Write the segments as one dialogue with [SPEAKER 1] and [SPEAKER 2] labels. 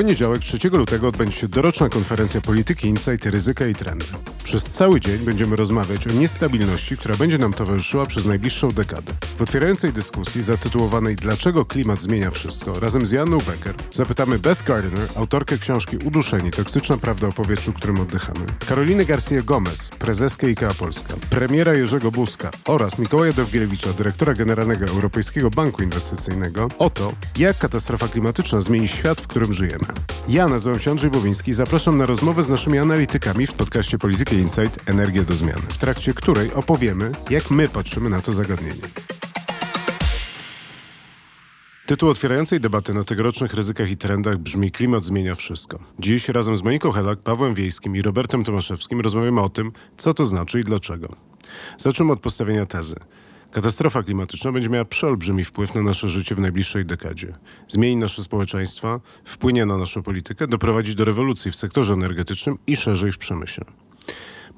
[SPEAKER 1] poniedziałek 3 lutego odbędzie się doroczna konferencja Polityki Insight, Ryzyka i Trendy. Przez cały dzień będziemy rozmawiać o niestabilności, która będzie nam towarzyszyła przez najbliższą dekadę. W otwierającej dyskusji zatytułowanej Dlaczego klimat zmienia wszystko, razem z Janą Becker zapytamy Beth Gardner, autorkę książki Uduszeni, toksyczna prawda o powietrzu, którym oddychamy, Karolinę Garcia Gomez, prezeskę IKEA Polska, premiera Jerzego Buzka oraz Mikołaja Dowgielewicza, dyrektora generalnego Europejskiego Banku Inwestycyjnego o to, jak katastrofa klimatyczna zmieni świat, w którym żyjemy. Ja nazywam się Andrzej Bowiński i zapraszam na rozmowę z naszymi analitykami w podcaście Polityki Insight Energia do Zmiany, w trakcie której opowiemy, jak my patrzymy na to zagadnienie. Tytuł otwierającej debaty na tegorocznych ryzykach i trendach brzmi Klimat zmienia wszystko. Dziś razem z Moniką Helak, Pawłem Wiejskim i Robertem Tomaszewskim rozmawiamy o tym, co to znaczy i dlaczego. Zacznijmy od postawienia tezy. Katastrofa klimatyczna będzie miała przeolbrzymi wpływ na nasze życie w najbliższej dekadzie. Zmieni nasze społeczeństwa, wpłynie na naszą politykę, doprowadzi do rewolucji w sektorze energetycznym i szerzej w przemyśle.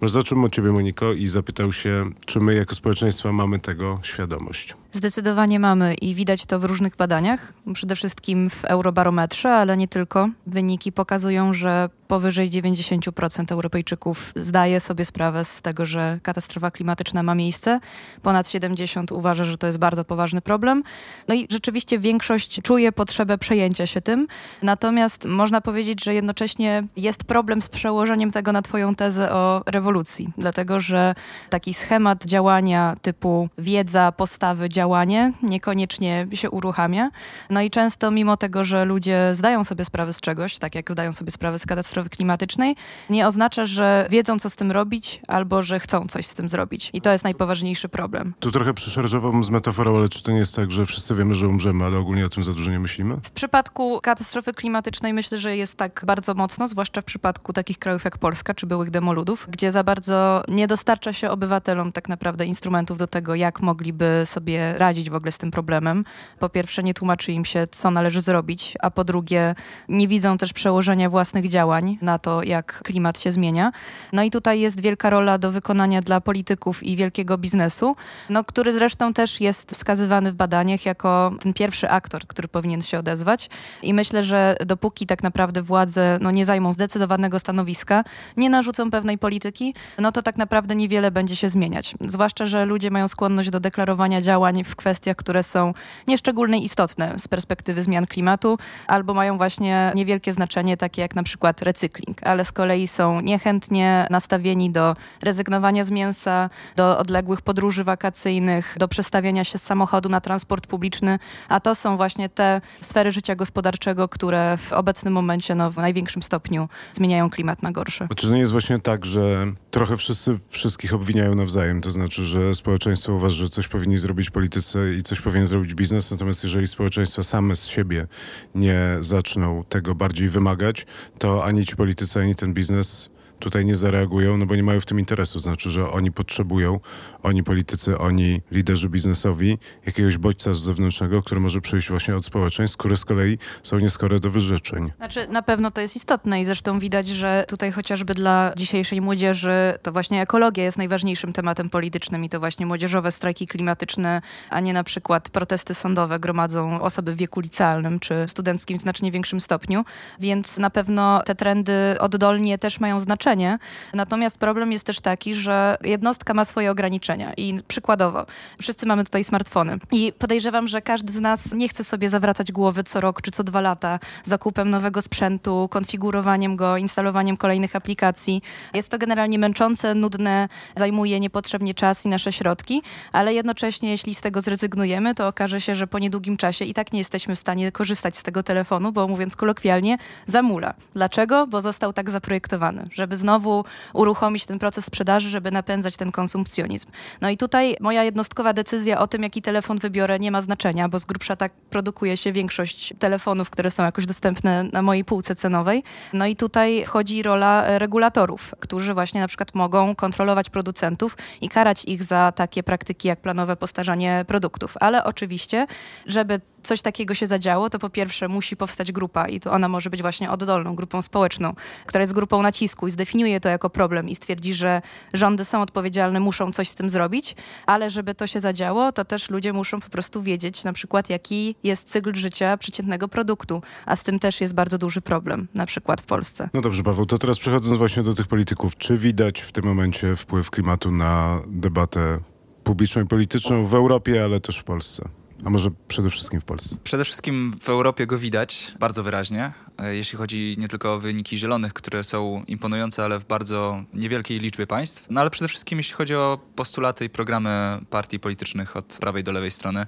[SPEAKER 1] Może zacząłem od Ciebie, Moniko, i zapytał się, czy my jako społeczeństwo mamy tego świadomość.
[SPEAKER 2] Zdecydowanie mamy i widać to w różnych badaniach, przede wszystkim w Eurobarometrze, ale nie tylko. Wyniki pokazują, że powyżej 90% Europejczyków zdaje sobie sprawę z tego, że katastrofa klimatyczna ma miejsce. Ponad 70% uważa, że to jest bardzo poważny problem. No i rzeczywiście większość czuje potrzebę przejęcia się tym. Natomiast można powiedzieć, że jednocześnie jest problem z przełożeniem tego na Twoją tezę o rewolucji, dlatego że taki schemat działania typu wiedza, postawy, działania, działanie niekoniecznie się uruchamia. No i często mimo tego, że ludzie zdają sobie sprawę z czegoś, tak jak zdają sobie sprawę z katastrofy klimatycznej, nie oznacza, że wiedzą, co z tym robić, albo że chcą coś z tym zrobić. I to jest najpoważniejszy problem.
[SPEAKER 1] Tu trochę przeszarżowałbym z metaforą, ale czy to nie jest tak, że wszyscy wiemy, że umrzemy, ale ogólnie o tym za dużo nie myślimy?
[SPEAKER 2] W przypadku katastrofy klimatycznej myślę, że jest tak bardzo mocno, zwłaszcza w przypadku takich krajów jak Polska czy byłych demoludów, gdzie za bardzo nie dostarcza się obywatelom tak naprawdę instrumentów do tego, jak mogliby sobie radzić w ogóle z tym problemem. Po pierwsze, nie tłumaczy im się, co należy zrobić, a po drugie, nie widzą też przełożenia własnych działań na to, jak klimat się zmienia. No i tutaj jest wielka rola do wykonania dla polityków i wielkiego biznesu, no, który zresztą też jest wskazywany w badaniach jako ten pierwszy aktor, który powinien się odezwać. I myślę, że dopóki tak naprawdę władze no, nie zajmą zdecydowanego stanowiska, nie narzucą pewnej polityki, no to tak naprawdę niewiele będzie się zmieniać. Zwłaszcza, że ludzie mają skłonność do deklarowania działań w kwestiach, które są nieszczególnie istotne z perspektywy zmian klimatu, albo mają właśnie niewielkie znaczenie, takie jak na przykład recykling, ale z kolei są niechętnie nastawieni do rezygnowania z mięsa, do odległych podróży wakacyjnych, do przestawiania się z samochodu na transport publiczny, a to są właśnie te sfery życia gospodarczego, które w obecnym momencie no, w największym stopniu zmieniają klimat na gorsze.
[SPEAKER 1] Czy to nie jest właśnie tak, że trochę wszyscy wszystkich obwiniają nawzajem, to znaczy, że społeczeństwo uważa, że coś powinni zrobić politycy, polityce i coś powinien zrobić biznes, natomiast jeżeli społeczeństwa same z siebie nie zaczną tego bardziej wymagać, to ani ci politycy, ani ten biznes tutaj nie zareagują, no bo nie mają w tym interesu. Znaczy, że oni potrzebują, oni politycy, oni liderzy biznesowi, jakiegoś bodźca zewnętrznego, który może przyjść właśnie od społeczeństw, które z kolei są nieskore do wyrzeczeń.
[SPEAKER 2] Znaczy, na pewno to jest istotne i zresztą widać, że tutaj chociażby dla dzisiejszej młodzieży to właśnie ekologia jest najważniejszym tematem politycznym i to właśnie młodzieżowe strajki klimatyczne, a nie na przykład protesty sądowe gromadzą osoby w wieku licealnym czy studenckim w znacznie większym stopniu, więc na pewno te trendy oddolnie też mają znaczenie znaczenie. Natomiast problem jest też taki, że jednostka ma swoje ograniczenia i przykładowo, wszyscy mamy tutaj smartfony i podejrzewam, że każdy z nas nie chce sobie zawracać głowy co rok czy co dwa lata zakupem nowego sprzętu, konfigurowaniem go, instalowaniem kolejnych aplikacji. Jest to generalnie męczące, nudne, zajmuje niepotrzebnie czas i nasze środki, ale jednocześnie jeśli z tego zrezygnujemy, to okaże się, że po niedługim czasie i tak nie jesteśmy w stanie korzystać z tego telefonu, bo mówiąc kolokwialnie, zamula. Dlaczego? Bo został tak zaprojektowany, żeby znowu uruchomić ten proces sprzedaży, żeby napędzać ten konsumpcjonizm. No i tutaj moja jednostkowa decyzja o tym, jaki telefon wybiorę, nie ma znaczenia, bo z grubsza tak produkuje się większość telefonów, które są jakoś dostępne na mojej półce cenowej. No i tutaj wchodzi rola e, regulatorów, którzy właśnie na przykład mogą kontrolować producentów i karać ich za takie praktyki jak planowe postarzanie produktów. Ale oczywiście, żeby coś takiego się zadziało, to po pierwsze musi powstać grupa i to ona może być właśnie oddolną grupą społeczną, która jest grupą nacisku i zdefiniuje to jako problem i stwierdzi, że rządy są odpowiedzialne, muszą coś z tym zrobić, ale żeby to się zadziało, to też ludzie muszą po prostu wiedzieć na przykład, jaki jest cykl życia przeciętnego produktu, a z tym też jest bardzo duży problem, na przykład w Polsce.
[SPEAKER 1] No dobrze, Paweł, to teraz przechodząc właśnie do tych polityków, czy widać w tym momencie wpływ klimatu na debatę publiczną i polityczną w Europie, ale też w Polsce? A może przede wszystkim w Polsce?
[SPEAKER 3] Przede wszystkim w Europie go widać bardzo wyraźnie, e, jeśli chodzi nie tylko o wyniki zielonych, które są imponujące, ale w bardzo niewielkiej liczbie państw. No ale przede wszystkim jeśli chodzi o postulaty i programy partii politycznych od prawej do lewej strony.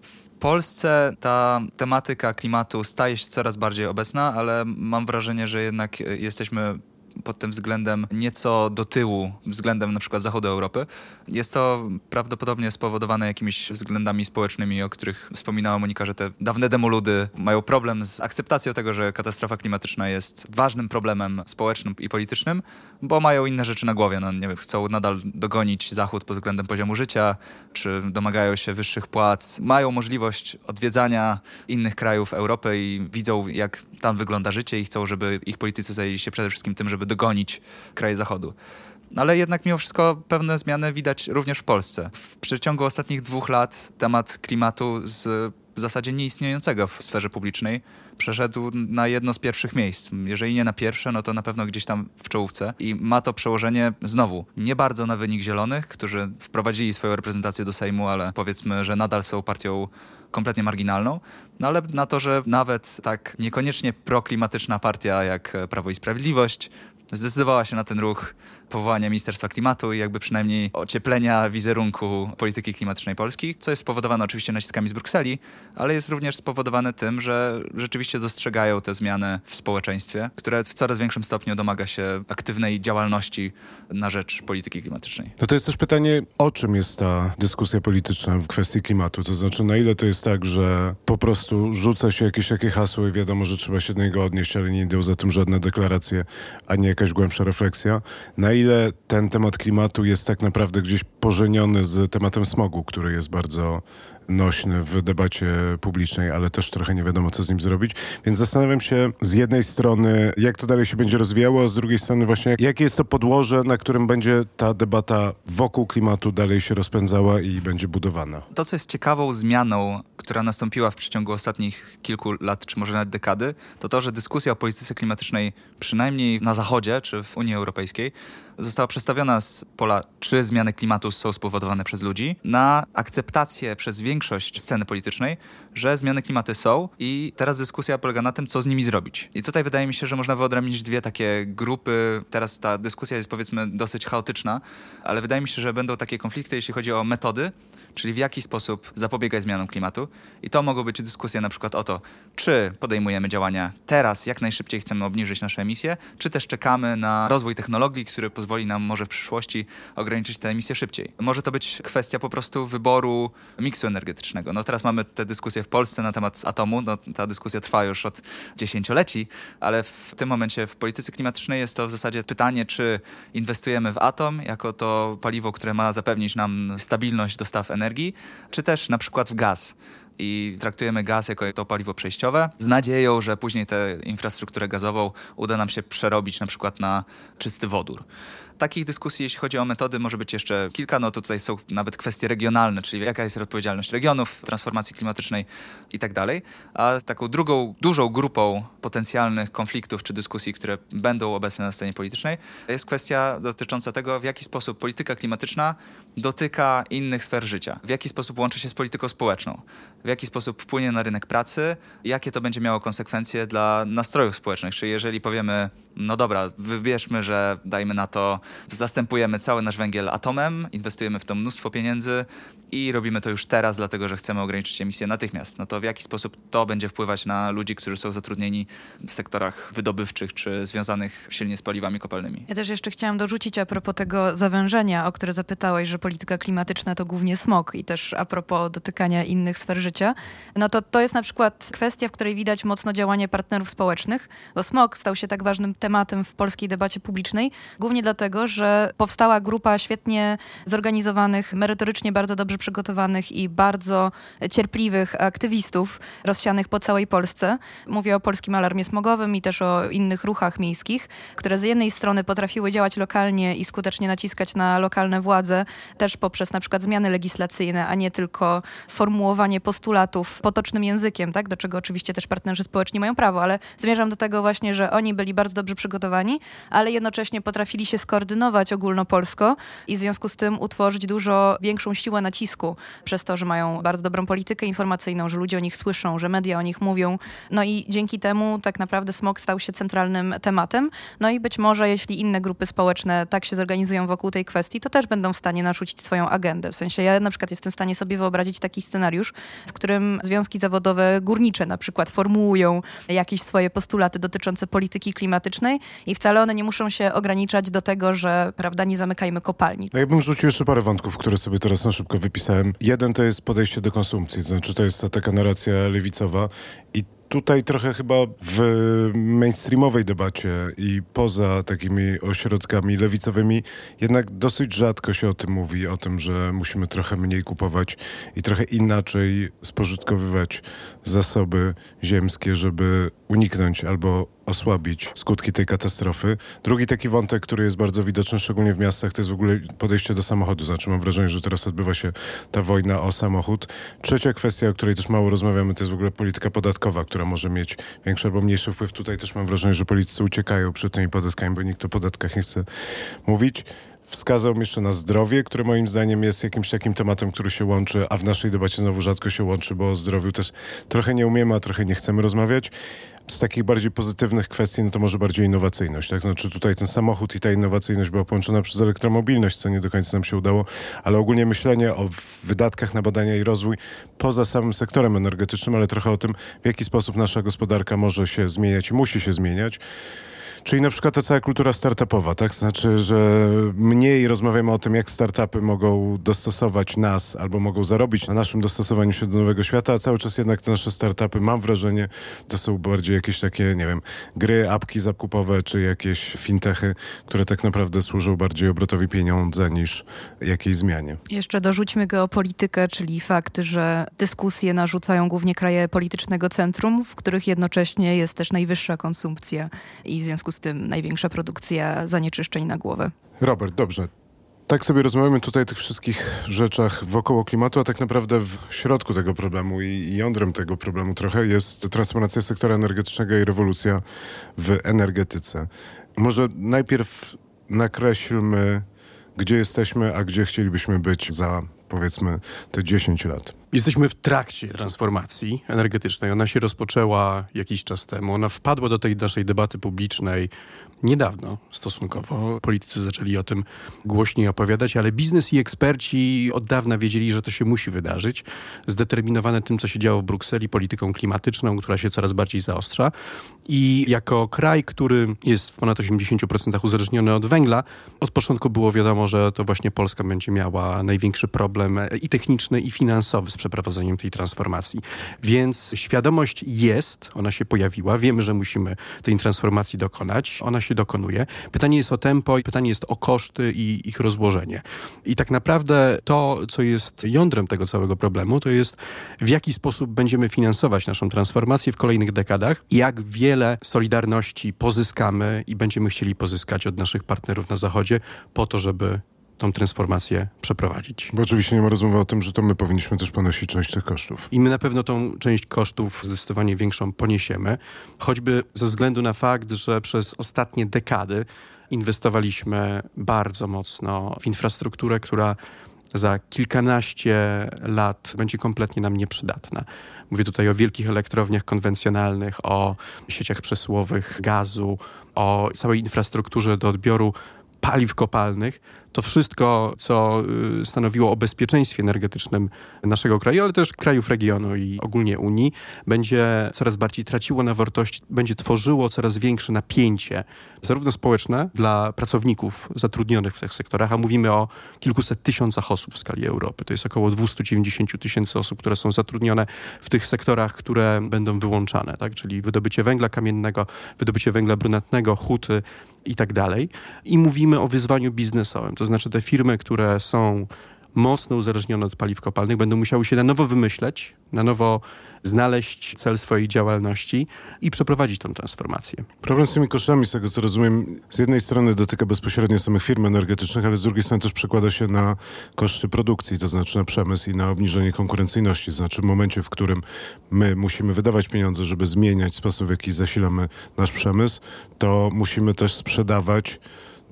[SPEAKER 3] W Polsce ta tematyka klimatu staje się coraz bardziej obecna, ale mam wrażenie, że jednak jesteśmy pod tym względem nieco do tyłu względem na przykład zachodu Europy. Jest to prawdopodobnie spowodowane jakimiś względami społecznymi, o których wspominała Monika, że te dawne demoludy mają problem z akceptacją tego, że katastrofa klimatyczna jest ważnym problemem społecznym i politycznym, bo mają inne rzeczy na głowie. No, nie wiem, chcą nadal dogonić Zachód pod względem poziomu życia, czy domagają się wyższych płac. Mają możliwość odwiedzania innych krajów Europy i widzą, jak tam wygląda życie i chcą, żeby ich politycy zajęli się przede wszystkim tym, żeby dogonić kraje Zachodu. Ale jednak mimo wszystko pewne zmiany widać również w Polsce. W przeciągu ostatnich dwóch lat temat klimatu z w zasadzie nieistniejącego w sferze publicznej przeszedł na jedno z pierwszych miejsc. Jeżeli nie na pierwsze, no to na pewno gdzieś tam w czołówce. I ma to przełożenie znowu nie bardzo na wynik Zielonych, którzy wprowadzili swoją reprezentację do Sejmu, ale powiedzmy, że nadal są partią kompletnie marginalną, no ale na to, że nawet tak niekoniecznie proklimatyczna partia jak Prawo i Sprawiedliwość zdecydowała się na ten ruch powołania Ministerstwa Klimatu i jakby przynajmniej ocieplenia wizerunku polityki klimatycznej Polski, co jest spowodowane oczywiście naciskami z Brukseli, ale jest również spowodowane tym, że rzeczywiście dostrzegają te zmiany w społeczeństwie, które w coraz większym stopniu domaga się aktywnej działalności na rzecz polityki klimatycznej.
[SPEAKER 1] No to jest też pytanie, o czym jest ta dyskusja polityczna w kwestii klimatu? To znaczy, na ile to jest tak, że po prostu rzuca się jakieś takie hasło i wiadomo, że trzeba się do niego odnieść, ale nie idą za tym żadne deklaracje, ani jakaś głębsza refleksja. Na ile ten temat klimatu jest tak naprawdę gdzieś pożeniony z tematem smogu, który jest bardzo nośny w debacie publicznej, ale też trochę nie wiadomo, co z nim zrobić. Więc zastanawiam się z jednej strony, jak to dalej się będzie rozwijało, a z drugiej strony właśnie, jakie jest to podłoże, na którym będzie ta debata wokół klimatu dalej się rozpędzała i będzie budowana.
[SPEAKER 3] To, co jest ciekawą zmianą, która nastąpiła w przeciągu ostatnich kilku lat, czy może nawet dekady, to to, że dyskusja o polityce klimatycznej, przynajmniej na Zachodzie czy w Unii Europejskiej, została przestawiona z pola, czy zmiany klimatu są spowodowane przez ludzi, na akceptację przez większość sceny politycznej, że zmiany klimatu są i teraz dyskusja polega na tym, co z nimi zrobić. I tutaj wydaje mi się, że można wyodrębnić dwie takie grupy. Teraz ta dyskusja jest powiedzmy dosyć chaotyczna, ale wydaje mi się, że będą takie konflikty, jeśli chodzi o metody, czyli w jaki sposób zapobiegać zmianom klimatu. I to mogą być dyskusje na przykład o to, czy podejmujemy działania teraz, jak najszybciej chcemy obniżyć nasze emisje, czy też czekamy na rozwój technologii, który pozwoli nam może w przyszłości ograniczyć te emisje szybciej. Może to być kwestia po prostu wyboru miksu energetycznego. No teraz mamy tę dyskusję w Polsce na temat atomu, no, ta dyskusja trwa już od dziesięcioleci, ale w tym momencie w polityce klimatycznej jest to w zasadzie pytanie, czy inwestujemy w atom jako to paliwo, które ma zapewnić nam stabilność dostaw energii, czy też na przykład w gaz i traktujemy gaz jako to paliwo przejściowe, z nadzieją, że później tę infrastrukturę gazową uda nam się przerobić na przykład na czysty wodór. Takich dyskusji, jeśli chodzi o metody, może być jeszcze kilka. No to tutaj są nawet kwestie regionalne, czyli jaka jest odpowiedzialność regionów w transformacji klimatycznej i tak dalej. A taką drugą dużą grupą potencjalnych konfliktów czy dyskusji, które będą obecne na scenie politycznej, jest kwestia dotycząca tego, w jaki sposób polityka klimatyczna dotyka innych sfer życia, w jaki sposób łączy się z polityką społeczną, w jaki sposób wpłynie na rynek pracy, jakie to będzie miało konsekwencje dla nastrojów społecznych. Czyli jeżeli powiemy, no dobra, wybierzmy, że dajmy na to, zastępujemy cały nasz węgiel atomem, inwestujemy w to mnóstwo pieniędzy i robimy to już teraz, dlatego że chcemy ograniczyć emisję natychmiast. No to w jaki sposób to będzie wpływać na ludzi, którzy są zatrudnieni w sektorach wydobywczych czy związanych silnie z paliwami kopalnymi?
[SPEAKER 2] Ja też jeszcze chciałam dorzucić a propos tego zawężenia, o które zapytałeś, że polityka klimatyczna to głównie smog i też a propos dotykania innych sfer życia. No to to jest na przykład kwestia, w której widać mocno działanie partnerów społecznych, bo smog stał się tak ważnym tematem w polskiej debacie publicznej, głównie dlatego, że powstała grupa świetnie zorganizowanych, merytorycznie bardzo dobrze przygotowanych i bardzo cierpliwych aktywistów rozsianych po całej Polsce. Mówię o Polskim Alarmie Smogowym i też o innych ruchach miejskich, które z jednej strony potrafiły działać lokalnie i skutecznie naciskać na lokalne władze, też poprzez na przykład zmiany legislacyjne, a nie tylko formułowanie postulatów potocznym językiem, tak? do czego oczywiście też partnerzy społeczni mają prawo, ale zmierzam do tego właśnie, że oni byli bardzo dobrze przygotowani, ale jednocześnie potrafili się skoordynować ogólnopolsko i w związku z tym utworzyć dużo większą siłę nacisku przez to, że mają bardzo dobrą politykę informacyjną, że ludzie o nich słyszą, że media o nich mówią. No i dzięki temu tak naprawdę smog stał się centralnym tematem. No i być może jeśli inne grupy społeczne tak się zorganizują wokół tej kwestii, to też będą w stanie narzucić swoją agendę. W sensie ja na przykład jestem w stanie sobie wyobrazić taki scenariusz, w którym związki zawodowe górnicze na przykład formułują jakieś swoje postulaty dotyczące polityki klimatycznej i wcale one nie muszą się ograniczać do tego, że prawda, nie zamykajmy kopalni.
[SPEAKER 1] No ja bym rzucił jeszcze parę wątków, które sobie teraz na szybko wypisałem. Jeden to jest podejście do konsumpcji, to znaczy to jest ta taka narracja lewicowa i tutaj trochę chyba w mainstreamowej debacie i poza takimi ośrodkami lewicowymi jednak dosyć rzadko się o tym mówi, o tym, że musimy trochę mniej kupować i trochę inaczej spożytkowywać zasoby ziemskie, żeby uniknąć albo osłabić skutki tej katastrofy. Drugi taki wątek, który jest bardzo widoczny, szczególnie w miastach, to jest w ogóle podejście do samochodu. Znaczy mam wrażenie, że teraz odbywa się ta wojna o samochód. Trzecia kwestia, o której też mało rozmawiamy, to jest w ogóle polityka podatkowa, która może mieć większy albo mniejszy wpływ. Tutaj też mam wrażenie, że politycy uciekają przed tymi podatkami, bo nikt o podatkach nie chce mówić wskazał jeszcze na zdrowie, które moim zdaniem jest jakimś takim tematem, który się łączy, a w naszej debacie znowu rzadko się łączy, bo o zdrowiu też trochę nie umiemy, a trochę nie chcemy rozmawiać. Z takich bardziej pozytywnych kwestii, no to może bardziej innowacyjność. Tak? Znaczy tutaj ten samochód i ta innowacyjność była połączona przez elektromobilność, co nie do końca nam się udało, ale ogólnie myślenie o wydatkach na badania i rozwój poza samym sektorem energetycznym, ale trochę o tym, w jaki sposób nasza gospodarka może się zmieniać i musi się zmieniać. Czyli na przykład ta cała kultura startupowa, tak? Znaczy, że mniej rozmawiamy o tym, jak startupy mogą dostosować nas albo mogą zarobić na naszym dostosowaniu się do nowego świata, a cały czas jednak te nasze startupy, mam wrażenie, to są bardziej jakieś takie, nie wiem, gry, apki zakupowe czy jakieś fintechy, które tak naprawdę służą bardziej obrotowi pieniądza niż jakiejś zmianie.
[SPEAKER 2] Jeszcze dorzućmy geopolitykę, czyli fakt, że dyskusje narzucają głównie kraje politycznego centrum, w których jednocześnie jest też najwyższa konsumpcja i w związku z tym największa produkcja zanieczyszczeń na głowę.
[SPEAKER 1] Robert, dobrze. Tak sobie rozmawiamy tutaj o tych wszystkich rzeczach wokoło klimatu, a tak naprawdę w środku tego problemu i jądrem tego problemu trochę jest transformacja sektora energetycznego i rewolucja w energetyce. Może najpierw nakreślmy, gdzie jesteśmy, a gdzie chcielibyśmy być za powiedzmy te 10 lat.
[SPEAKER 4] Jesteśmy w trakcie transformacji energetycznej. Ona się rozpoczęła jakiś czas temu. Ona wpadła do tej naszej debaty publicznej niedawno stosunkowo. Politycy zaczęli o tym głośniej opowiadać, ale biznes i eksperci od dawna wiedzieli, że to się musi wydarzyć. Zdeterminowane tym, co się działo w Brukseli, polityką klimatyczną, która się coraz bardziej zaostrza. I jako kraj, który jest w ponad 80% uzależniony od węgla, od początku było wiadomo, że to właśnie Polska będzie miała największy problem i techniczny, i finansowy z przeprowadzeniem tej transformacji. Więc świadomość jest, ona się pojawiła, wiemy, że musimy tej transformacji dokonać, ona się dokonuje. Pytanie jest o tempo, pytanie jest o koszty i ich rozłożenie. I tak naprawdę to, co jest jądrem tego całego problemu, to jest w jaki sposób będziemy finansować naszą transformację w kolejnych dekadach, jak wiele solidarności pozyskamy i będziemy chcieli pozyskać od naszych partnerów na Zachodzie po to, żeby tą transformację przeprowadzić.
[SPEAKER 1] Bo oczywiście nie ma rozmowy o tym, że to my powinniśmy też ponosić część tych kosztów.
[SPEAKER 4] I my na pewno tą część kosztów zdecydowanie większą poniesiemy, choćby ze względu na fakt, że przez ostatnie dekady inwestowaliśmy bardzo mocno w infrastrukturę, która za kilkanaście lat będzie kompletnie nam nieprzydatna. Mówię tutaj o wielkich elektrowniach konwencjonalnych, o sieciach przesyłowych gazu, o całej infrastrukturze do odbioru paliw kopalnych, to wszystko, co y, stanowiło o bezpieczeństwie energetycznym naszego kraju, ale też krajów regionu i ogólnie Unii, będzie coraz bardziej traciło na wartości, będzie tworzyło coraz większe napięcie, zarówno społeczne dla pracowników zatrudnionych w tych sektorach, a mówimy o kilkuset tysiącach osób w skali Europy. To jest około 290 tysięcy osób, które są zatrudnione w tych sektorach, które będą wyłączane, tak? czyli wydobycie węgla kamiennego, wydobycie węgla brunatnego, huty, i tak dalej. I mówimy o wyzwaniu biznesowym. To znaczy te firmy, które są mocno uzależnione od paliw kopalnych, będą musiały się na nowo wymyśleć, na nowo znaleźć cel swojej działalności i przeprowadzić tą transformację.
[SPEAKER 1] Problem z tymi kosztami, z tego co rozumiem, z jednej strony dotyka bezpośrednio samych firm energetycznych, ale z drugiej strony też przekłada się na koszty produkcji, to znaczy na przemysł i na obniżenie konkurencyjności. To znaczy w momencie, w którym my musimy wydawać pieniądze, żeby zmieniać sposób, w jaki zasilamy nasz przemysł, to musimy też sprzedawać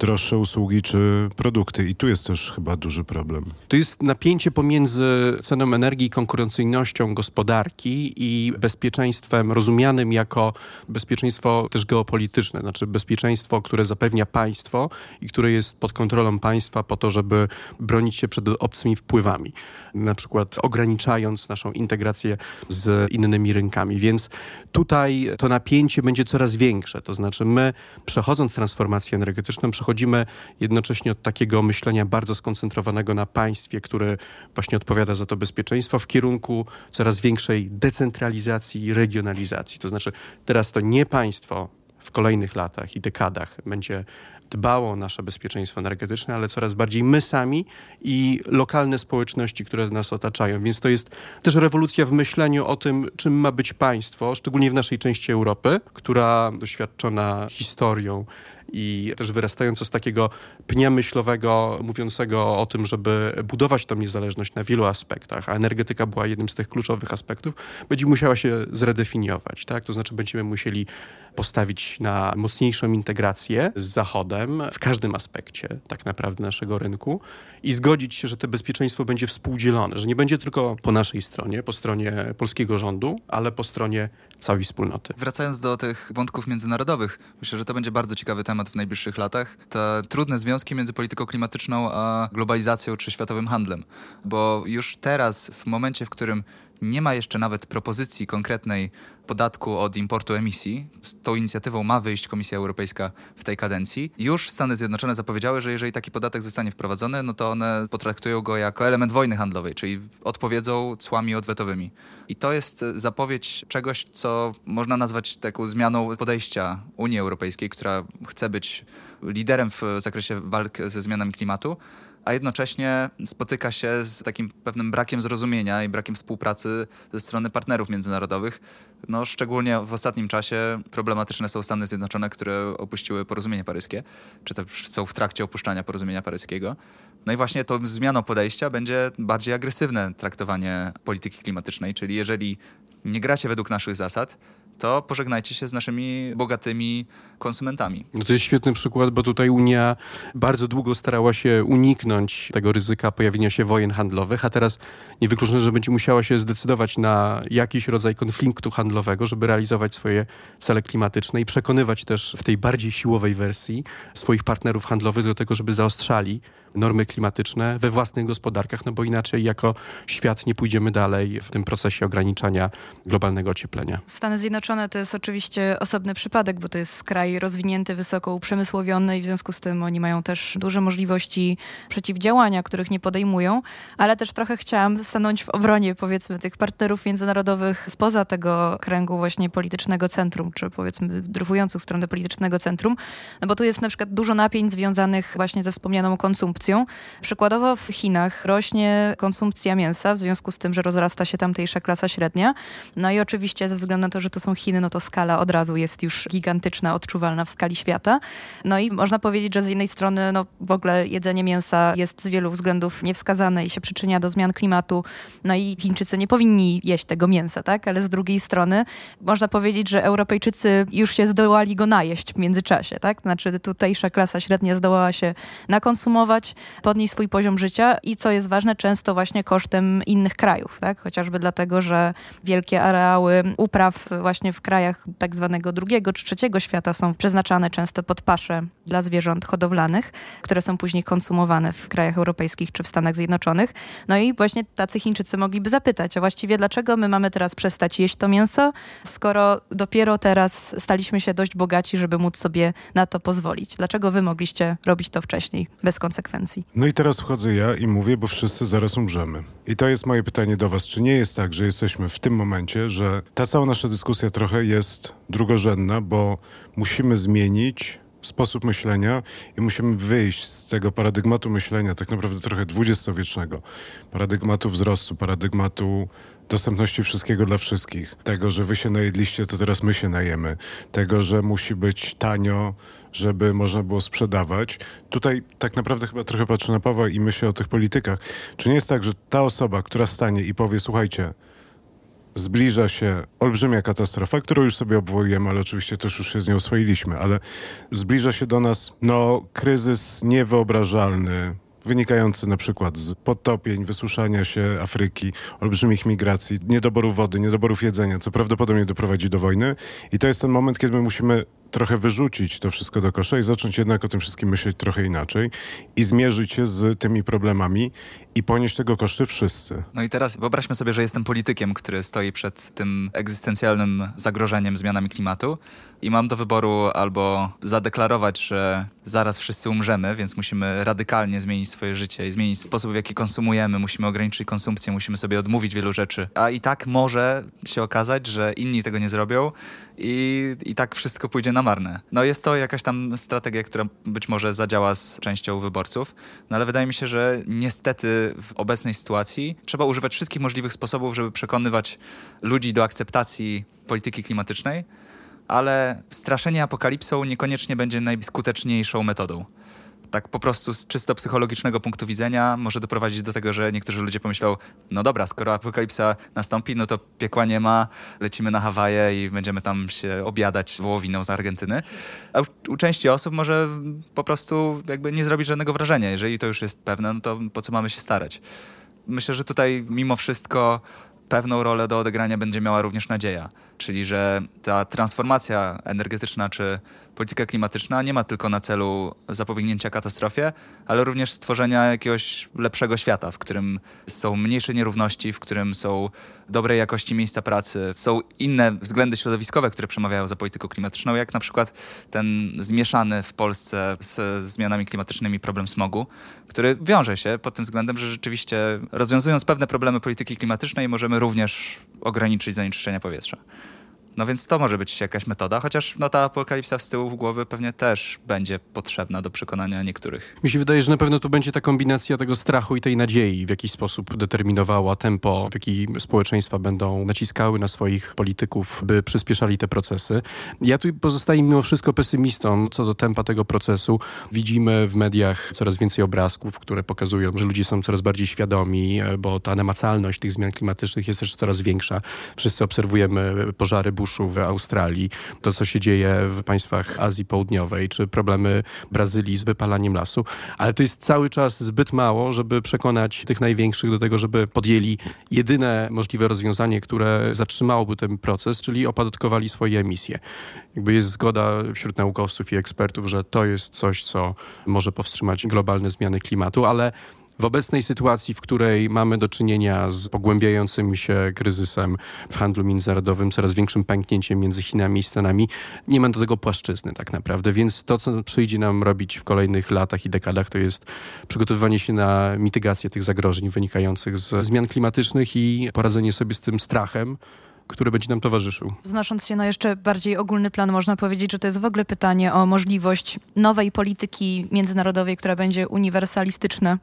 [SPEAKER 1] droższe usługi czy produkty. I tu jest też chyba duży problem.
[SPEAKER 4] To jest napięcie pomiędzy ceną energii, konkurencyjnością gospodarki i bezpieczeństwem rozumianym jako bezpieczeństwo też geopolityczne, znaczy bezpieczeństwo, które zapewnia państwo i które jest pod kontrolą państwa po to, żeby bronić się przed obcymi wpływami, na przykład ograniczając naszą integrację z innymi rynkami. Więc tutaj to napięcie będzie coraz większe. To znaczy my przechodząc transformację energetyczną, przechodzimy jednocześnie od takiego myślenia bardzo skoncentrowanego na państwie, które właśnie odpowiada za to bezpieczeństwo, w kierunku coraz większej decentralizacji i regionalizacji. To znaczy teraz to nie państwo w kolejnych latach i dekadach będzie dbało o nasze bezpieczeństwo energetyczne, ale coraz bardziej my sami i lokalne społeczności, które nas otaczają. Więc to jest też rewolucja w myśleniu o tym, czym ma być państwo, szczególnie w naszej części Europy, która doświadczona historią i też wyrastająco z takiego pnia myślowego, mówiącego o tym, żeby budować tą niezależność na wielu aspektach, a energetyka była jednym z tych kluczowych aspektów, będzie musiała się zredefiniować. Tak? To znaczy będziemy musieli postawić na mocniejszą integrację z Zachodem w każdym aspekcie tak naprawdę naszego rynku i zgodzić się, że to bezpieczeństwo będzie współdzielone, że nie będzie tylko po naszej stronie, po stronie polskiego rządu, ale po stronie całej wspólnoty.
[SPEAKER 3] Wracając do tych wątków międzynarodowych, myślę, że to będzie bardzo ciekawy temat w najbliższych latach. Te trudne związki między polityką klimatyczną a globalizacją czy światowym handlem. Bo już teraz, w momencie, w którym nie ma jeszcze nawet propozycji konkretnej podatku od importu emisji. Z tą inicjatywą ma wyjść Komisja Europejska w tej kadencji. Już Stany Zjednoczone zapowiedziały, że jeżeli taki podatek zostanie wprowadzony, no to one potraktują go jako element wojny handlowej, czyli odpowiedzą cłami odwetowymi. I to jest zapowiedź czegoś, co można nazwać taką zmianą podejścia Unii Europejskiej, która chce być liderem w zakresie walk ze zmianami klimatu, a jednocześnie spotyka się z takim pewnym brakiem zrozumienia i brakiem współpracy ze strony partnerów międzynarodowych. No, szczególnie w ostatnim czasie problematyczne są Stany Zjednoczone, które opuściły porozumienie paryskie, czy też są w trakcie opuszczania porozumienia paryskiego. No i właśnie tą zmianą podejścia będzie bardziej agresywne traktowanie polityki klimatycznej, czyli jeżeli nie gracie według naszych zasad, to pożegnajcie się z naszymi bogatymi konsumentami.
[SPEAKER 4] No to jest świetny przykład, bo tutaj Unia bardzo długo starała się uniknąć tego ryzyka pojawienia się wojen handlowych, a teraz niewykluczone, że będzie musiała się zdecydować na jakiś rodzaj konfliktu handlowego, żeby realizować swoje cele klimatyczne i przekonywać też w tej bardziej siłowej wersji swoich partnerów handlowych do tego, żeby zaostrzali normy klimatyczne we własnych gospodarkach, no bo inaczej jako świat nie pójdziemy dalej w tym procesie ograniczania globalnego ocieplenia.
[SPEAKER 2] Stany Zjednoczone to jest oczywiście osobny przypadek, bo to jest kraj rozwinięty, wysoko uprzemysłowiony i w związku z tym oni mają też duże możliwości przeciwdziałania, których nie podejmują, ale też trochę chciałam stanąć w obronie powiedzmy tych partnerów międzynarodowych spoza tego kręgu właśnie politycznego centrum, czy powiedzmy drufujących stronę politycznego centrum, no bo tu jest na przykład dużo napięć związanych właśnie ze wspomnianą konsumpcją Przykładowo w Chinach rośnie konsumpcja mięsa w związku z tym, że rozrasta się tamtejsza klasa średnia. No i oczywiście ze względu na to, że to są Chiny, no to skala od razu jest już gigantyczna, odczuwalna w skali świata. No i można powiedzieć, że z jednej strony no w ogóle jedzenie mięsa jest z wielu względów niewskazane i się przyczynia do zmian klimatu. No i Chińczycy nie powinni jeść tego mięsa, tak? Ale z drugiej strony można powiedzieć, że Europejczycy już się zdołali go najeść w międzyczasie, tak? Znaczy tutejsza klasa średnia zdołała się nakonsumować, podnieść, swój poziom życia i co jest ważne, często właśnie kosztem innych krajów, tak? Chociażby dlatego, że wielkie areały upraw właśnie w krajach tak zwanego drugiego czy trzeciego świata są przeznaczane często pod pasze dla zwierząt hodowlanych, które są później konsumowane w krajach europejskich czy w Stanach Zjednoczonych. No i właśnie tacy Chińczycy mogliby zapytać, a właściwie dlaczego my mamy teraz przestać jeść to mięso, skoro dopiero teraz staliśmy się dość bogaci, żeby móc sobie na to pozwolić. Dlaczego wy mogliście robić to wcześniej, bez konsekwencji?
[SPEAKER 1] No i teraz wchodzę ja i mówię, bo wszyscy zaraz umrzemy. I to jest moje pytanie do was. Czy nie jest tak, że jesteśmy w tym momencie, że ta cała nasza dyskusja trochę jest drugorzędna, bo musimy zmienić sposób myślenia i musimy wyjść z tego paradygmatu myślenia, tak naprawdę trochę dwudziestowiecznego, paradygmatu wzrostu, paradygmatu dostępności wszystkiego dla wszystkich. Tego, że wy się najedliście, to teraz my się najemy. Tego, że musi być tanio, żeby można było sprzedawać. Tutaj tak naprawdę chyba trochę patrzę na Pawła i myślę o tych politykach. Czy nie jest tak, że ta osoba, która stanie i powie, słuchajcie, zbliża się olbrzymia katastrofa, którą już sobie obwołujemy, ale oczywiście też już się z nią oswoiliśmy, ale zbliża się do nas no, kryzys niewyobrażalny, wynikający na przykład z podtopień, wysuszania się Afryki, olbrzymich migracji, niedoboru wody, niedoborów jedzenia, co prawdopodobnie doprowadzi do wojny. I to jest ten moment, kiedy my musimy trochę wyrzucić to wszystko do kosza i zacząć jednak o tym wszystkim myśleć trochę inaczej i zmierzyć się z tymi problemami i ponieść tego koszty wszyscy.
[SPEAKER 3] No i teraz wyobraźmy sobie, że jestem politykiem, który stoi przed tym egzystencjalnym zagrożeniem zmianami klimatu i mam do wyboru albo zadeklarować, że zaraz wszyscy umrzemy, więc musimy radykalnie zmienić swoje życie i zmienić sposób, w jaki konsumujemy, musimy ograniczyć konsumpcję, musimy sobie odmówić wielu rzeczy. A i tak może się okazać, że inni tego nie zrobią i, i tak wszystko pójdzie na marne. No jest to jakaś tam strategia, która być może zadziała z częścią wyborców, no ale wydaje mi się, że niestety w obecnej sytuacji trzeba używać wszystkich możliwych sposobów, żeby przekonywać ludzi do akceptacji polityki klimatycznej, ale straszenie apokalipsą niekoniecznie będzie najskuteczniejszą metodą tak po prostu z czysto psychologicznego punktu widzenia może doprowadzić do tego, że niektórzy ludzie pomyślą, no dobra, skoro apokalipsa nastąpi, no to piekła nie ma, lecimy na Hawaje i będziemy tam się obiadać wołowiną z Argentyny. A u, u części osób może po prostu jakby nie zrobić żadnego wrażenia. Jeżeli to już jest pewne, no to po co mamy się starać? Myślę, że tutaj mimo wszystko pewną rolę do odegrania będzie miała również nadzieja, czyli że ta transformacja energetyczna czy polityka klimatyczna nie ma tylko na celu zapobiegnięcia katastrofie, ale również stworzenia jakiegoś lepszego świata, w którym są mniejsze nierówności, w którym są dobrej jakości miejsca pracy, są inne względy środowiskowe, które przemawiają za polityką klimatyczną, jak na przykład ten zmieszany w Polsce z zmianami klimatycznymi problem smogu, który wiąże się pod tym względem, że rzeczywiście rozwiązując pewne problemy polityki klimatycznej możemy również ograniczyć zanieczyszczenia powietrza. No więc to może być jakaś metoda, chociaż no, ta apokalipsa z tyłu głowy pewnie też będzie potrzebna do przekonania niektórych.
[SPEAKER 4] Mi się wydaje, że na pewno to będzie ta kombinacja tego strachu i tej nadziei w jakiś sposób determinowała tempo, w jaki społeczeństwa będą naciskały na swoich polityków, by przyspieszali te procesy. Ja tu pozostaję mimo wszystko pesymistą co do tempa tego procesu. Widzimy w mediach coraz więcej obrazków, które pokazują, że ludzie są coraz bardziej świadomi, bo ta namacalność tych zmian klimatycznych jest też coraz większa. Wszyscy obserwujemy pożary buszu w Australii, to co się dzieje w państwach Azji Południowej, czy problemy Brazylii z wypalaniem lasu, ale to jest cały czas zbyt mało, żeby przekonać tych największych do tego, żeby podjęli jedyne możliwe rozwiązanie, które zatrzymałoby ten proces, czyli opodatkowali swoje emisje. Jakby jest zgoda wśród naukowców i ekspertów, że to jest coś, co może powstrzymać globalne zmiany klimatu, ale w obecnej sytuacji, w której mamy do czynienia z pogłębiającym się kryzysem w handlu międzynarodowym, coraz większym pęknięciem między Chinami i Stanami, nie ma do tego płaszczyzny tak naprawdę. Więc to, co przyjdzie nam robić w kolejnych latach i dekadach, to jest przygotowywanie się na mitygację tych zagrożeń wynikających z zmian klimatycznych i poradzenie sobie z tym strachem, który będzie nam towarzyszył.
[SPEAKER 2] Znosząc się na jeszcze bardziej ogólny plan, można powiedzieć, że to jest w ogóle pytanie o możliwość nowej polityki międzynarodowej, która będzie uniwersalistyczna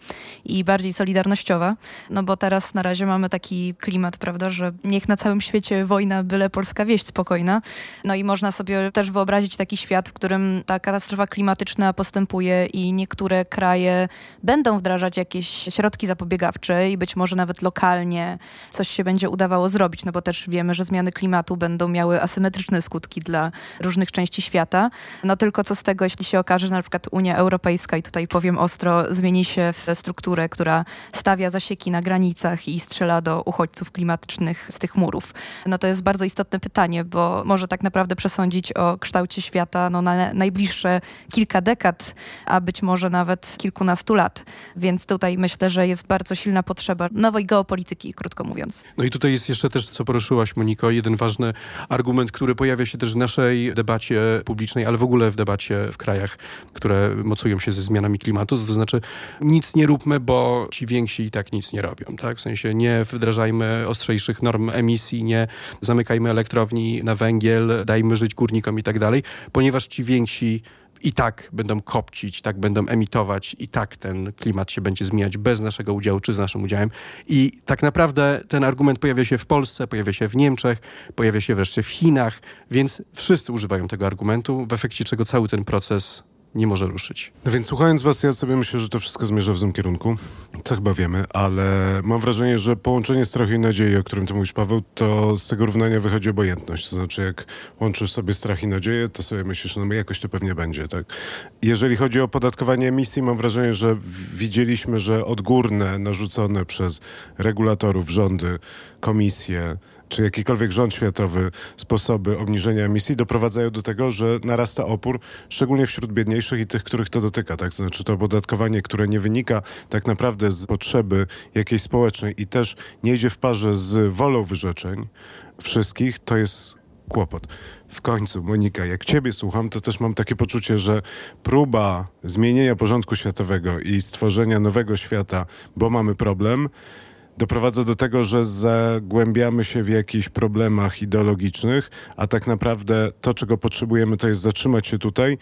[SPEAKER 2] i bardziej solidarnościowa. No bo teraz na razie mamy taki klimat, prawda, że niech na całym świecie wojna, byle polska wieść spokojna. No i można sobie też wyobrazić taki świat, w którym ta katastrofa klimatyczna postępuje i niektóre kraje będą wdrażać jakieś środki zapobiegawcze i być może nawet lokalnie coś się będzie udawało zrobić, no bo też wiemy, wiemy, że zmiany klimatu będą miały asymetryczne skutki dla różnych części świata. No tylko co z tego, jeśli się okaże, że na przykład Unia Europejska, i tutaj powiem ostro, zmieni się w strukturę, która stawia zasieki na granicach i strzela do uchodźców klimatycznych z tych murów. No to jest bardzo istotne pytanie, bo może tak naprawdę przesądzić o kształcie świata no, na najbliższe kilka dekad, a być może nawet kilkunastu lat. Więc tutaj myślę, że jest bardzo silna potrzeba nowej geopolityki, krótko mówiąc.
[SPEAKER 4] No i tutaj jest jeszcze też, co poruszyłaś, Moniko, jeden ważny argument, który pojawia się też w naszej debacie publicznej, ale w ogóle w debacie w krajach, które mocują się ze zmianami klimatu, to znaczy nic nie róbmy, bo ci więksi i tak nic nie robią. Tak? W sensie nie wdrażajmy ostrzejszych norm emisji, nie zamykajmy elektrowni na węgiel, dajmy żyć górnikom i tak dalej, ponieważ ci więksi i tak będą kopcić, tak będą emitować, i tak ten klimat się będzie zmieniać bez naszego udziału czy z naszym udziałem. I tak naprawdę ten argument pojawia się w Polsce, pojawia się w Niemczech, pojawia się wreszcie w Chinach, więc wszyscy używają tego argumentu, w efekcie czego cały ten proces nie może ruszyć.
[SPEAKER 1] No więc słuchając was, ja sobie myślę, że to wszystko zmierza w złym kierunku, co chyba wiemy, ale mam wrażenie, że połączenie strachu i nadziei, o którym ty mówisz, Paweł, to z tego równania wychodzi obojętność. To znaczy, jak łączysz sobie strach i nadzieję, to sobie myślisz, no jakoś to pewnie będzie, tak? Jeżeli chodzi o podatkowanie emisji, mam wrażenie, że widzieliśmy, że odgórne, narzucone przez regulatorów, rządy, komisje, czy jakikolwiek rząd światowy sposoby obniżenia emisji doprowadzają do tego, że narasta opór, szczególnie wśród biedniejszych i tych, których to dotyka. Tak? Znaczy to opodatkowanie, które nie wynika tak naprawdę z potrzeby jakiejś społecznej i też nie idzie w parze z wolą wyrzeczeń wszystkich, to jest kłopot. W końcu, Monika, jak ciebie słucham, to też mam takie poczucie, że próba zmienienia porządku światowego i stworzenia nowego świata, bo mamy problem, doprowadza do tego, że zagłębiamy się w jakichś problemach ideologicznych, a tak naprawdę to, czego potrzebujemy, to jest zatrzymać się tutaj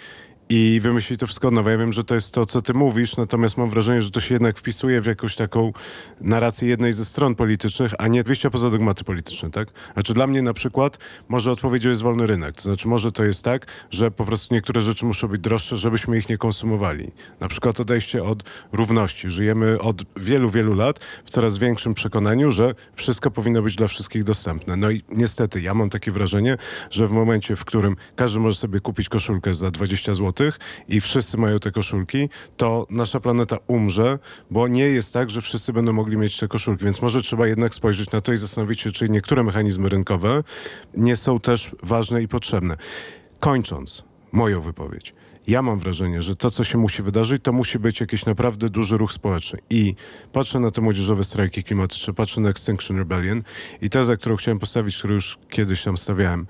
[SPEAKER 1] i wymyślić to wszystko od nowa. Ja wiem, że to jest to, co ty mówisz, natomiast mam wrażenie, że to się jednak wpisuje w jakąś taką narrację jednej ze stron politycznych, a nie wyjścia poza dogmaty polityczne, tak? Znaczy dla mnie na przykład może odpowiedzią jest wolny rynek. To znaczy może to jest tak, że po prostu niektóre rzeczy muszą być droższe, żebyśmy ich nie konsumowali. Na przykład odejście od równości. Żyjemy od wielu, wielu lat w coraz większym przekonaniu, że wszystko powinno być dla wszystkich dostępne. No i niestety ja mam takie wrażenie, że w momencie, w którym każdy może sobie kupić koszulkę za 20 zł, i wszyscy mają te koszulki, to nasza planeta umrze, bo nie jest tak, że wszyscy będą mogli mieć te koszulki. Więc może trzeba jednak spojrzeć na to i zastanowić się, czy niektóre mechanizmy rynkowe nie są też ważne i potrzebne. Kończąc moją wypowiedź. Ja mam wrażenie, że to, co się musi wydarzyć, to musi być jakiś naprawdę duży ruch społeczny. I patrzę na te młodzieżowe strajki klimatyczne, patrzę na Extinction Rebellion i tezę, którą chciałem postawić, którą już kiedyś tam stawiałem,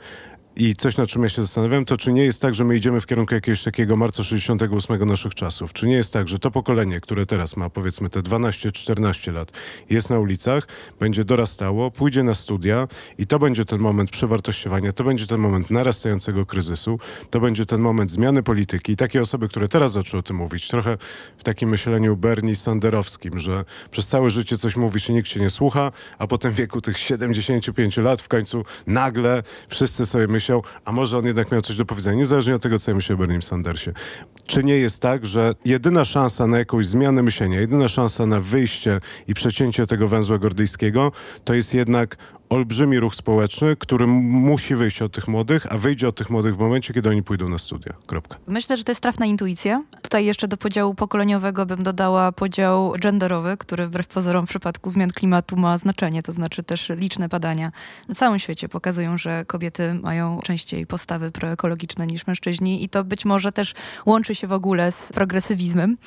[SPEAKER 1] i coś, nad czym ja się zastanawiam, to czy nie jest tak, że my idziemy w kierunku jakiegoś takiego marca 68 naszych czasów? Czy nie jest tak, że to pokolenie, które teraz ma powiedzmy te 12-14 lat, jest na ulicach, będzie dorastało, pójdzie na studia i to będzie ten moment przewartościowania, to będzie ten moment narastającego kryzysu, to będzie ten moment zmiany polityki i takie osoby, które teraz zaczęły o tym mówić, trochę w takim myśleniu Bernie Sanderowskim, że przez całe życie coś mówisz i nikt cię nie słucha, a potem w wieku tych 75 lat w końcu nagle wszyscy sobie myślą, myślał, a może on jednak miał coś do powiedzenia, niezależnie od tego, co ja myślę o Bernie Sandersie. Czy nie jest tak, że jedyna szansa na jakąś zmianę myślenia, jedyna szansa na wyjście i przecięcie tego węzła gordyjskiego, to jest jednak olbrzymi ruch społeczny, który musi wyjść od tych młodych, a wyjdzie od tych młodych w momencie, kiedy oni pójdą na studia. Kropka.
[SPEAKER 2] Myślę, że to jest trafna intuicja. Tutaj jeszcze do podziału pokoleniowego bym dodała podział genderowy, który wbrew pozorom w przypadku zmian klimatu ma znaczenie. To znaczy też liczne badania na całym świecie pokazują, że kobiety mają częściej postawy proekologiczne niż mężczyźni i to być może też łączy się w ogóle z progresywizmem,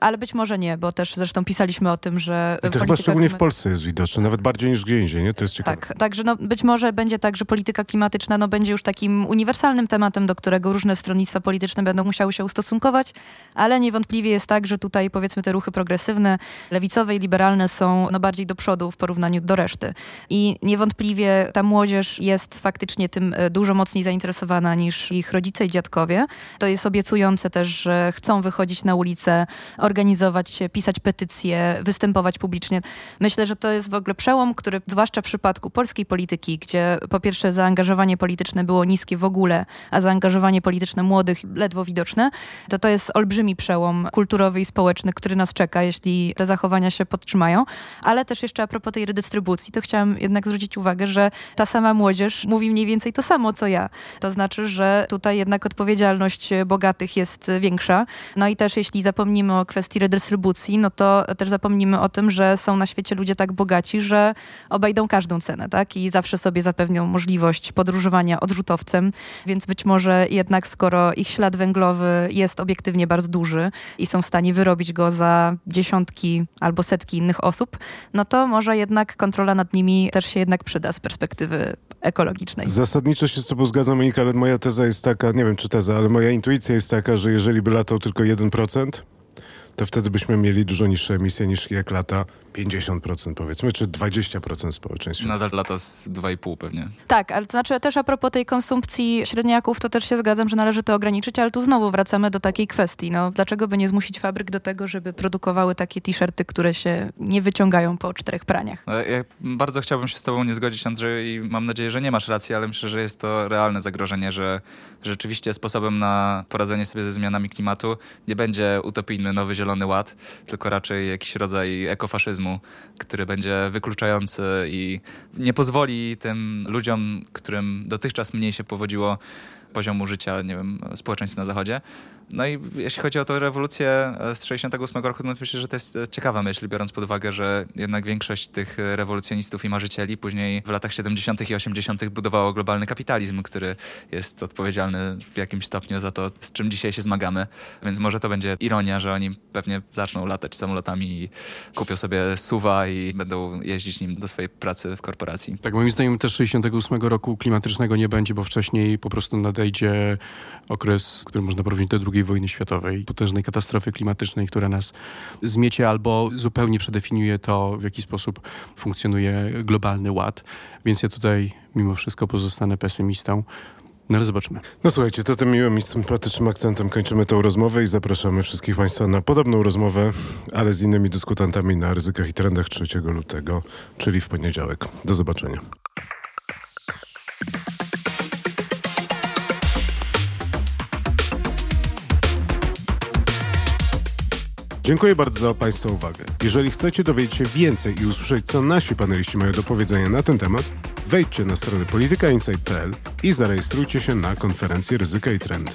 [SPEAKER 2] ale być może nie, bo też zresztą pisaliśmy o tym, że...
[SPEAKER 1] I to chyba szczególnie w Polsce jest widoczne, nawet bardziej niż gdzie indziej, nie? To jest ciekawe.
[SPEAKER 2] Tak, także no, być może będzie tak, że polityka klimatyczna no, będzie już takim uniwersalnym tematem, do którego różne stronnictwa polityczne będą musiały się ustosunkować, ale niewątpliwie jest tak, że tutaj powiedzmy te ruchy progresywne, lewicowe i liberalne są no, bardziej do przodu w porównaniu do reszty. I niewątpliwie ta młodzież jest faktycznie tym e, dużo mocniej zainteresowana niż ich rodzice i dziadkowie. To jest obiecujące też, że chcą wychodzić na ulicę, organizować się, pisać petycje, występować publicznie. Myślę, że to jest w ogóle przełom, który zwłaszcza w przypadku polskiej polityki, gdzie po pierwsze zaangażowanie polityczne było niskie w ogóle, a zaangażowanie polityczne młodych ledwo widoczne, to to jest olbrzymi przełom kulturowy i społeczny, który nas czeka, jeśli te zachowania się podtrzymają. Ale też jeszcze a propos tej redystrybucji, to chciałam jednak zwrócić uwagę, że ta sama młodzież mówi mniej więcej to samo, co ja. To znaczy, że tutaj jednak odpowiedzialność bogatych jest większa. No i też jeśli zapomnimy o kwestii redystrybucji, no to też zapomnimy o tym, że są na świecie ludzie tak bogaci, że obejdą każdą cenę, tak? I zawsze sobie zapewnią możliwość podróżowania odrzutowcem, więc być może jednak skoro ich ślad węglowy jest obiektywnie bardzo duży i są w stanie wyrobić go za dziesiątki albo setki innych osób, no to może jednak kontrola nad nimi też się jednak przyda z perspektywy ekologicznej.
[SPEAKER 1] Zasadniczo się z tobą zgadzam, Monika, ale moja teza jest taka, nie wiem czy teza, ale moja intuicja jest taka, że jeżeli by latał tylko 1%, to wtedy byśmy mieli dużo niższe emisje niż jak lata 50% powiedzmy, czy 20% społeczeństwa.
[SPEAKER 3] Nadal lata z 2,5 pewnie.
[SPEAKER 2] Tak, ale to znaczy też a propos tej konsumpcji średniaków, to też się zgadzam, że należy to ograniczyć, ale tu znowu wracamy do takiej kwestii. No, dlaczego by nie zmusić fabryk do tego, żeby produkowały takie t-shirty, które się nie wyciągają po czterech praniach?
[SPEAKER 3] No, ja bardzo chciałbym się z tobą nie zgodzić, Andrzej, i mam nadzieję, że nie masz racji, ale myślę, że jest to realne zagrożenie, że rzeczywiście sposobem na poradzenie sobie ze zmianami klimatu nie będzie utopijny nowy zielony ład, tylko raczej jakiś rodzaj ekofaszyzmu, który będzie wykluczający i nie pozwoli tym ludziom, którym dotychczas mniej się powodziło poziomu życia, nie wiem, społeczeństw na zachodzie, no i jeśli chodzi o tę rewolucję e, z 68 roku, no myślę, że to jest e, ciekawa myśl, biorąc pod uwagę, że jednak większość tych e, rewolucjonistów i marzycieli później w latach 70. i 80. budowało globalny kapitalizm, który jest odpowiedzialny w jakimś stopniu za to, z czym dzisiaj się zmagamy. Więc może to będzie ironia, że oni pewnie zaczną latać samolotami i kupią sobie suwa i będą jeździć nim do swojej pracy w korporacji.
[SPEAKER 4] Tak, moim zdaniem też 68 roku klimatycznego nie będzie, bo wcześniej po prostu nadejdzie okres, który można porównać do drugiej II wojny światowej, potężnej katastrofy klimatycznej, która nas zmiecie albo zupełnie przedefiniuje to, w jaki sposób funkcjonuje globalny ład. Więc ja tutaj mimo wszystko pozostanę pesymistą. No ale zobaczymy.
[SPEAKER 1] No słuchajcie, to tym miłym i sympatycznym akcentem kończymy tę rozmowę i zapraszamy wszystkich Państwa na podobną rozmowę, ale z innymi dyskutantami na ryzykach i trendach 3 lutego, czyli w poniedziałek. Do zobaczenia. Dziękuję bardzo za Państwa uwagę. Jeżeli chcecie dowiedzieć się więcej i usłyszeć, co nasi paneliści mają do powiedzenia na ten temat, wejdźcie na stronę politykainsight.pl i zarejestrujcie się na konferencję Ryzyka i Trendy.